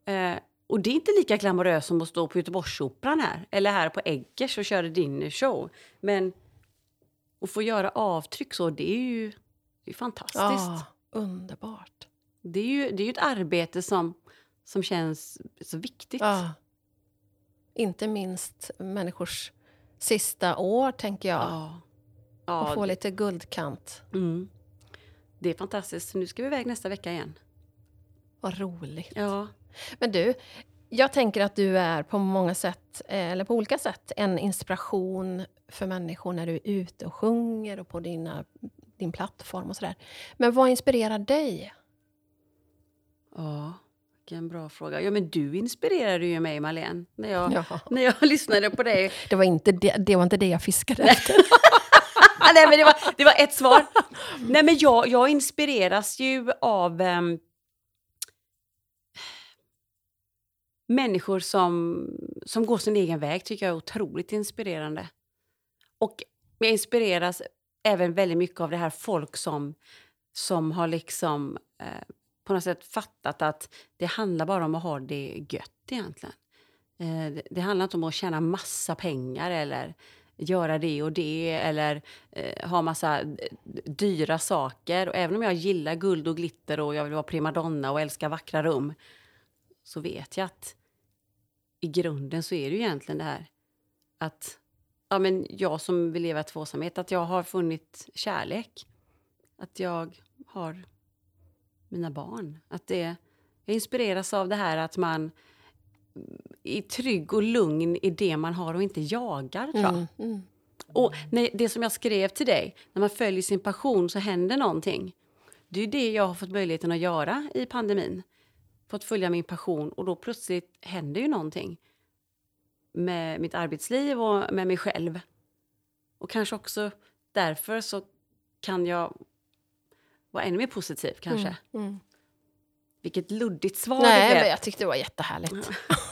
Eh, och det är inte lika glamoröst som att stå på Göteborgsoperan här, eller här på Eggers och köra dinnershow. Men att få göra avtryck så, det är ju det är fantastiskt. Ja, underbart. Det är ju det är ett arbete som, som känns så viktigt. Ja. Inte minst människors sista år, tänker jag. Ja. Och Ja, få lite guldkant. mm. Det är fantastiskt. Nu ska vi iväg nästa vecka igen. Vad roligt. Ja. Men du, jag tänker att du är på många sätt, eh, eller på olika sätt, en inspiration för människor när du är ute och sjunger och på dina, din plattform och sådär. Men vad inspirerar dig? Ja, vilken bra fråga. Ja, men du inspirerade ju mig, Malene, när jag, Ja. när jag <laughs> lyssnade på dig. Det var inte det, det, var inte det jag fiskade efter. <laughs> Ah, Nej, men det var, det var ett svar. Nej, men jag, jag inspireras ju av ehm, människor som, som går sin egen väg, tycker jag är otroligt inspirerande. Och jag inspireras även väldigt mycket av det här folk som, som har liksom eh, på något sätt fattat att det handlar bara om att ha det gött egentligen. Eh, det, det handlar inte om att tjäna massa pengar eller göra det och det eller eh, ha massa eh, dyra saker. Och även om jag gillar guld och glitter och jag vill vara primadonna och älska vackra rum så vet jag att i grunden så är det ju egentligen det här att ja, men jag som vill leva i tvåsamhet, att jag har funnit kärlek. Att jag har mina barn. Att det, jag inspireras av det här att man är trygg och lugn i det man har och inte jagar. Tror jag. Mm, mm. Och när, det som jag skrev till dig, när man följer sin passion så händer någonting. Det är det jag har fått möjligheten att göra i pandemin. Fått följa min passion och då plötsligt händer ju någonting. Med mitt arbetsliv och med mig själv. Och kanske också därför så kan jag vara ännu mer positiv kanske. Mm, mm. Vilket luddigt svar Nej, det men blev. jag tyckte det var jättehärligt. <laughs>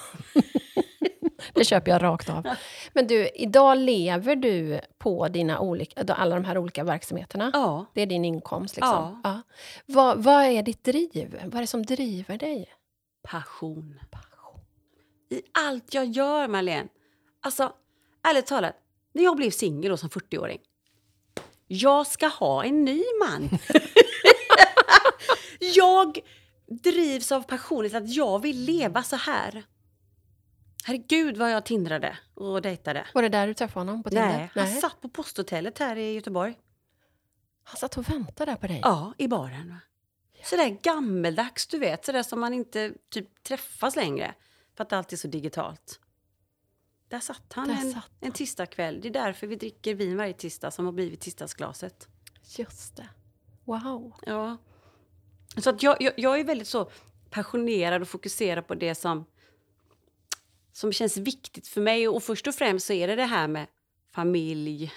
det köper jag rakt av. Men du, idag lever du på dina olika, alla de här olika verksamheterna? Ja. Det är din inkomst? Liksom. Ja. Vad, vad är ditt driv? Vad är det som driver dig? Passion. Passion. i allt jag gör, Marlene. Alltså, ärligt talat, när jag blev singel som 40-åring. Jag ska ha en ny man. <laughs> jag drivs av passionen att jag vill leva så här. Herregud vad jag tindrade och dejtade. Var det där du träffade honom? På Tinder? Nej, han satt på posthotellet här i Göteborg. han satt och väntade där på dig? Ja, i baren. Va? Sådär gammeldags, du vet. Sådär som man inte typ träffas längre. För att allt är så digitalt. Där satt han Där en, satt en tisdagkväll. Det är därför vi dricker vin varje tisdag som har blivit tisdagsglaset. Just det. Wow. Ja. Så att jag, jag, jag är väldigt så passionerad och fokuserad på det som, som känns viktigt för mig. Och först och främst så är det det här med familj,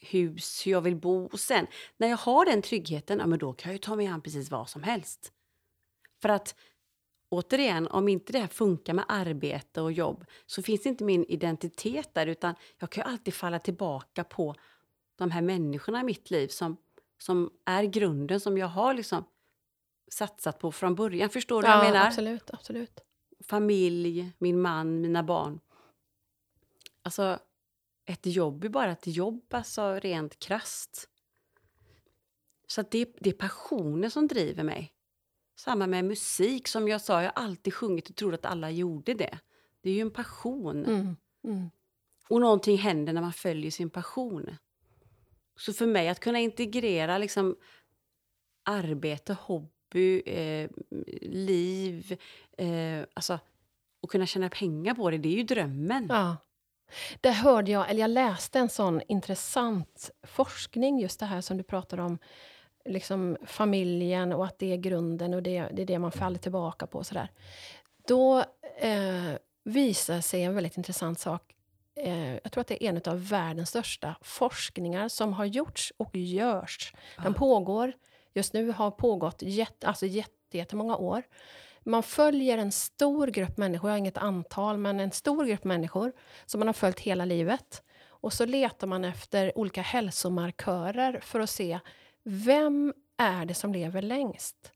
hus, hur jag vill bo. Och sen när jag har den tryggheten, ja, men då kan jag ta mig an precis vad som helst. För att återigen, om inte det här funkar med arbete och jobb så finns inte min identitet där utan jag kan ju alltid falla tillbaka på de här människorna i mitt liv som, som är grunden som jag har liksom satsat på från början. Förstår du vad jag menar? absolut. absolut. Familj, min man, mina barn. Alltså, ett jobb är bara ett jobb, alltså rent krasst. Så det, det är passionen som driver mig. Samma med musik, som jag sa, jag har alltid sjungit och trodde att alla gjorde det. Det är ju en passion. Mm. Mm. Och någonting händer när man följer sin passion. Så för mig att kunna integrera liksom arbete, hobby, eh, liv, eh, alltså och kunna tjäna pengar på det, det är ju drömmen. Ja. Där hörde jag, eller jag läste en sån intressant forskning, just det här som du pratar om, liksom familjen och att det är grunden och det, det är det man faller tillbaka på. Sådär. Då eh, visar sig en väldigt intressant sak. Eh, jag tror att det är en av världens största forskningar som har gjorts och görs. Den pågår, just nu har pågått jätte, alltså jätte, jättemånga år. Man följer en stor grupp människor, jag har inget antal, men en stor grupp människor som man har följt hela livet. Och så letar man efter olika hälsomarkörer för att se vem är det som lever längst?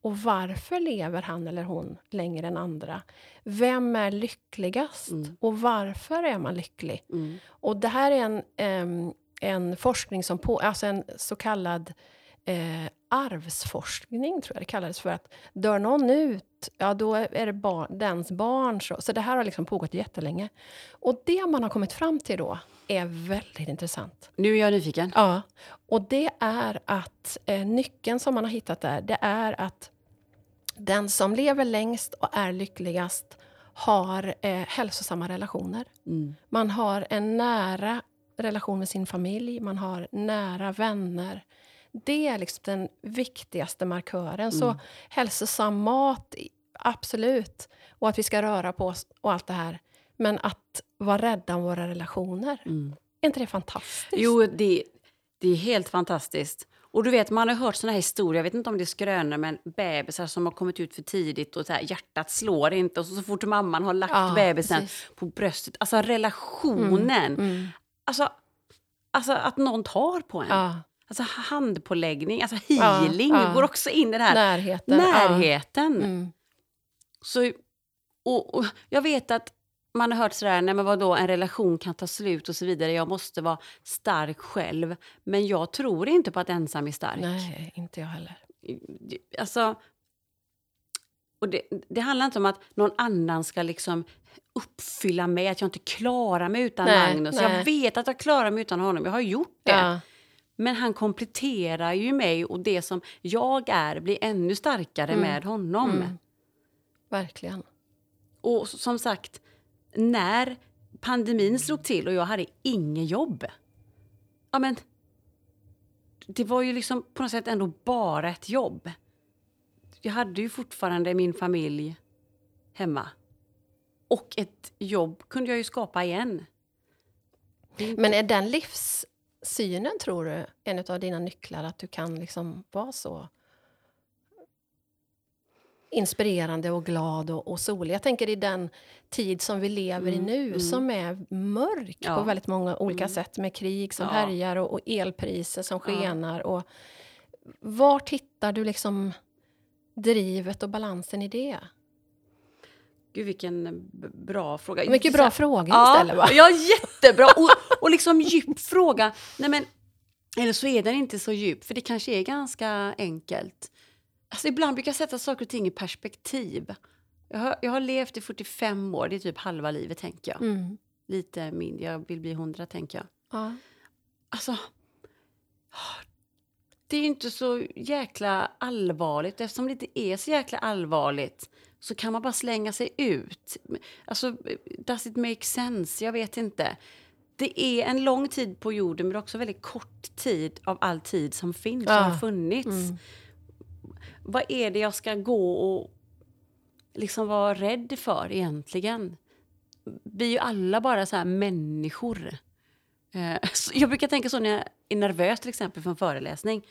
Och varför lever han eller hon längre än andra? Vem är lyckligast? Mm. Och varför är man lycklig? Mm. Och det här är en, em, en forskning som på, alltså en så kallad eh, arvsforskning, tror jag det kallades för. att Dör någon ut, ja då är det barn, dens barn. Så, så det här har liksom pågått jättelänge. Och det man har kommit fram till då är väldigt intressant. Nu är jag nyfiken. Ja, och det är att eh, nyckeln som man har hittat där, det är att den som lever längst och är lyckligast har eh, hälsosamma relationer. Mm. Man har en nära relation med sin familj, man har nära vänner. Det är liksom den viktigaste markören. Så hälsosam mat, absolut. Och att vi ska röra på oss och allt det här. Men att vara rädda om våra relationer. Mm. Är inte det fantastiskt? Jo, det, det är helt fantastiskt. Och du vet, man har hört såna här historier, jag vet inte om det är skrönor, men bebisar som har kommit ut för tidigt och så här, hjärtat slår inte och så, så fort mamman har lagt Ja, bebisen precis. på bröstet. Alltså relationen. Mm. Alltså, alltså att någon tar på en. Ja, Alltså handpåläggning, alltså healing Ja, ja. går också in i det här. närheten. Närheten. Ja. Mm. Så, och, och jag vet att man har hört sådär, nej men vadå, en relation kan ta slut och så vidare. Jag måste vara stark själv. Men jag tror inte på att ensam är stark. Nej, inte jag heller. Alltså, och det, det handlar inte om att någon annan ska liksom uppfylla mig, att jag inte klarar mig utan Nej, Magnus. nej. Jag vet att jag klarar mig utan honom, jag har gjort det. Men han kompletterar ju mig och det som jag är blir ännu starkare Mm. med honom. Mm. Verkligen. Och som sagt, när pandemin slog till och jag hade inget jobb. Ja, men det var ju liksom på något sätt ändå bara ett jobb. Jag hade ju fortfarande min familj hemma. Och ett jobb kunde jag ju skapa igen. Men är den livssynen, tror du, en av dina nycklar? Att du kan liksom vara så inspirerande och glad och, och solig? Jag tänker i den tid som vi lever i Mm, nu, mm. som är mörk Ja. på väldigt många olika Mm. sätt med krig som Ja. härjar och, och elpriser som Ja. skenar. Och vart hittar du liksom drivet och balansen i det? Gud, vilken bra fråga. Mycket bra frågor Ja, istället, va? ja jättebra. <laughs> Och, och liksom djup fråga. Nej, men, eller så är den inte så djup, för det kanske är ganska enkelt. Alltså, ibland brukar jag sätta saker och ting i perspektiv. Jag har, jag har levt i 45 år, det är typ halva livet tänker jag. Mm. Lite mindre, jag vill bli 100 tänker jag. Ja. Alltså, det är ju inte så jäkla allvarligt. Eftersom det inte är så jäkla allvarligt så kan man bara slänga sig ut. Alltså, does it make sense? Jag vet inte. Det är en lång tid på jorden, men också väldigt kort tid av all tid som finns Ja. har funnits. Mm. Vad är det jag ska gå och liksom vara rädd för egentligen? Vi är ju alla bara så här människor. Eh, Jag brukar tänka så när jag är nervös till exempel för en föreläsning.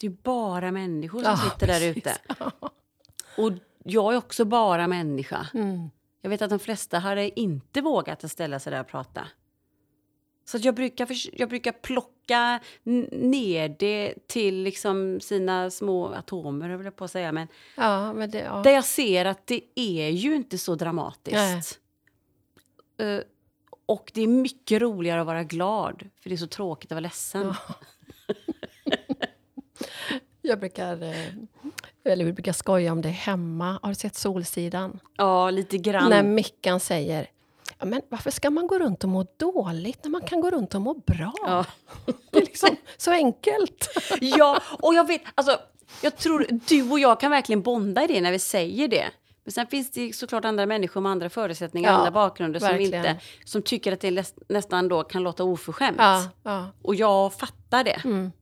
Det är ju bara människor som Ja, sitter där ute. <laughs> Och jag är också bara människa. Mm. Jag vet att de flesta hade inte vågat att ställa sig där och prata. Så jag, brukar jag brukar plocka ner det till liksom sina små atomer, höll jag på att säga. Men Ja, men det, ja. där jag ser att det är ju inte så dramatiskt. Eh, och det är mycket roligare att vara glad, för det är så tråkigt att vara ledsen. Ja. <laughs> Jag brukar, eh, eller vi brukar skoja om det hemma. Har du sett Solsidan? Ja, lite grann. När Mickan säger ja, men varför ska man gå runt och må dåligt när man kan gå runt och må bra? Ja. <laughs> Det är liksom så enkelt. <laughs> ja, och jag vet, alltså, jag tror du och jag kan verkligen bonda i det när vi säger det. Men sen finns det såklart andra människor med andra förutsättningar, Ja, andra bakgrunder som, verkligen. inte, som tycker att det nästan då kan låta oförskämt. Ja, ja. Och jag fattar det. Mm.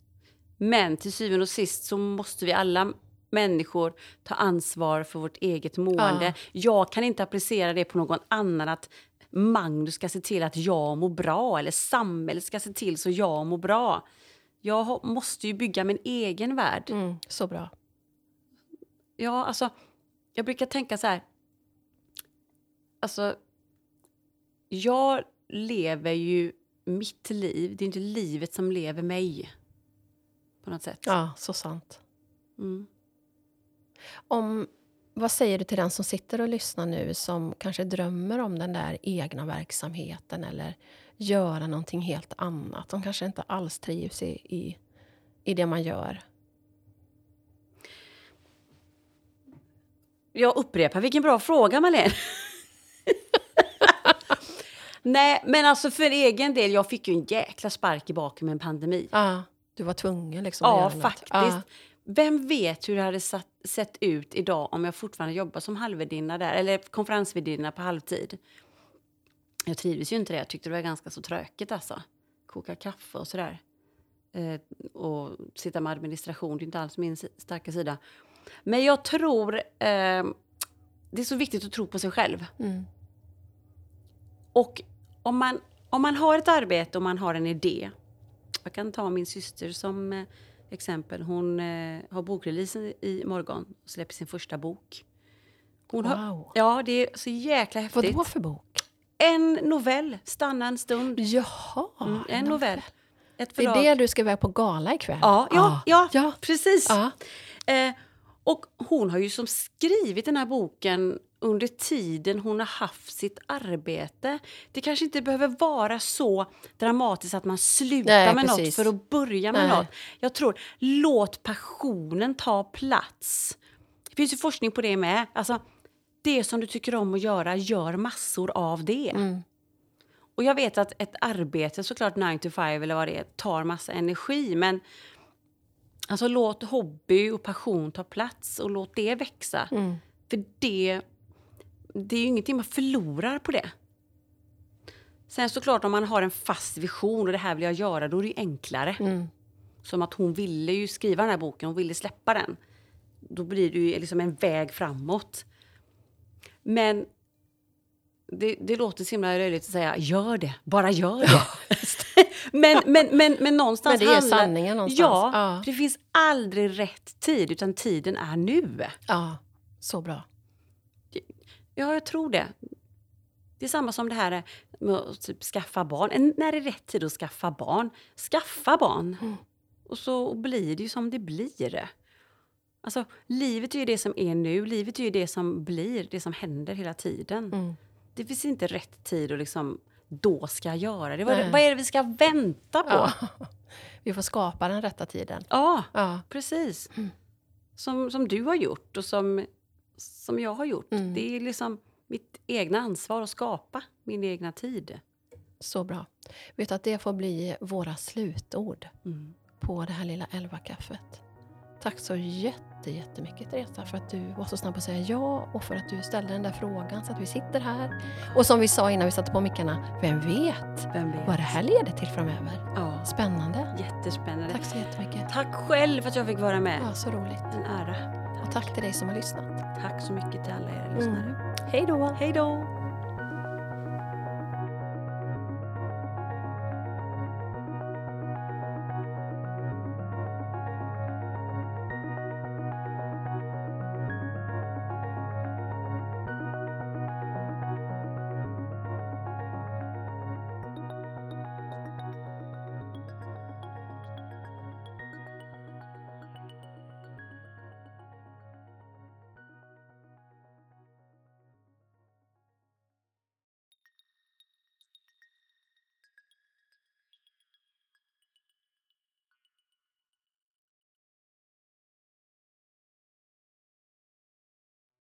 Men till syvende och sist så måste vi alla människor ta ansvar för vårt eget mående. Ja. Jag kan inte applicera det på någon annan att Magnus ska se till att jag mår bra eller samhället ska se till så jag mår bra. Jag måste ju bygga min egen värld. Mm, så bra. Ja, alltså, jag brukar tänka så här. Alltså, jag lever ju mitt liv, det är inte livet som lever mig. På något sätt. Ja, så sant. Mm. Om, vad säger du till den som sitter och lyssnar nu som kanske drömmer om den där egna verksamheten eller göra någonting helt annat? De kanske inte alls trivs i, i, i det man gör. Jag upprepar, vilken bra fråga Malene. <laughs> Nej, men alltså för egen del, jag fick ju en jäkla spark i baken med en pandemi. Ja, du var tvungen liksom Ja, faktiskt. Ja. Vem vet hur det hade satt, sett ut idag om jag fortfarande jobbar som halvvärdinna där, eller konferensvärdinna på halvtid. Jag trivdes ju inte det. Jag tyckte det var ganska så tråkigt alltså. Koka kaffe och sådär. Eh, och sitta med administration, det är inte alls min starka sida. Men jag tror... Eh, det är så viktigt att tro på sig själv. Mm. Och om man, om man har ett arbete och man har en idé. Jag kan ta min syster som eh, exempel. Hon eh, har bokreleasen i morgon och släpper sin första bok. Hon har, Wow. ja, det är så jäkla häftigt. Vad då för bok? En novell, Stanna en stund. Jaha, Mm, en novell. Ett Det är förlag. det du ska iväg på gala ikväll? Ja, ja, ja, ja. precis. Ja. Eh, och hon har ju som skrivit den här boken under tiden hon har haft sitt arbete. Det kanske inte behöver vara så dramatiskt att man slutar Nej, med något precis. för att börja med Nej. något. Jag tror, låt passionen ta plats. Det finns ju forskning på det med. Alltså, det som du tycker om att göra, gör massor av det. Mm. Och jag vet att ett arbete, såklart 9 to 5 eller vad det är, tar massa energi. Men alltså låt hobby och passion ta plats och låt det växa. Mm. För det, det är ju ingenting man förlorar på det. Sen såklart om man har en fast vision och det här vill jag göra, då är det ju enklare. Mm. Som att hon ville ju skriva den här boken, hon ville släppa den. Då blir det ju liksom en väg framåt. Men det, det låter så himla löjligt att säga gör det, bara gör det. <laughs> men, men, men, men någonstans Men det är handlar- sanningen någonstans. Ja, Ja. det finns aldrig rätt tid, utan tiden är nu. Ja, så bra. Ja, jag tror det. Det är samma som det här med att typ skaffa barn. När är rätt tid att skaffa barn? Skaffa barn. Mm. Och så blir det ju som det blir. Alltså, livet är ju det som är nu. Livet är ju det som blir, det som händer hela tiden. Mm. Det finns inte rätt tid att liksom, då ska jag göra det. Vad, vad är det vi ska vänta på? Ja, <laughs> Vi får skapa den rätta tiden. ja Ja. precis. Mm. Som, som du har gjort och som, som jag har gjort. Mm. Det är liksom mitt egna ansvar att skapa min egna tid. Så bra. Vet att det får bli våra slutord Mm. på det här lilla elvakaffet. Tack så jätte, jättemycket Teresa för att du var så snabb att säga ja och för att du ställde den där frågan så att vi sitter här. Och som vi sa innan vi satte på mickarna, vem vet Vem vet? vad det här leder till framöver? Ja, Spännande. jättespännande. Tack så jättemycket. Tack själv för att jag fick vara med. Ja, så roligt. En ära. Tack till dig som har lyssnat. Tack så mycket till alla er lyssnare. Hej då! Hej då!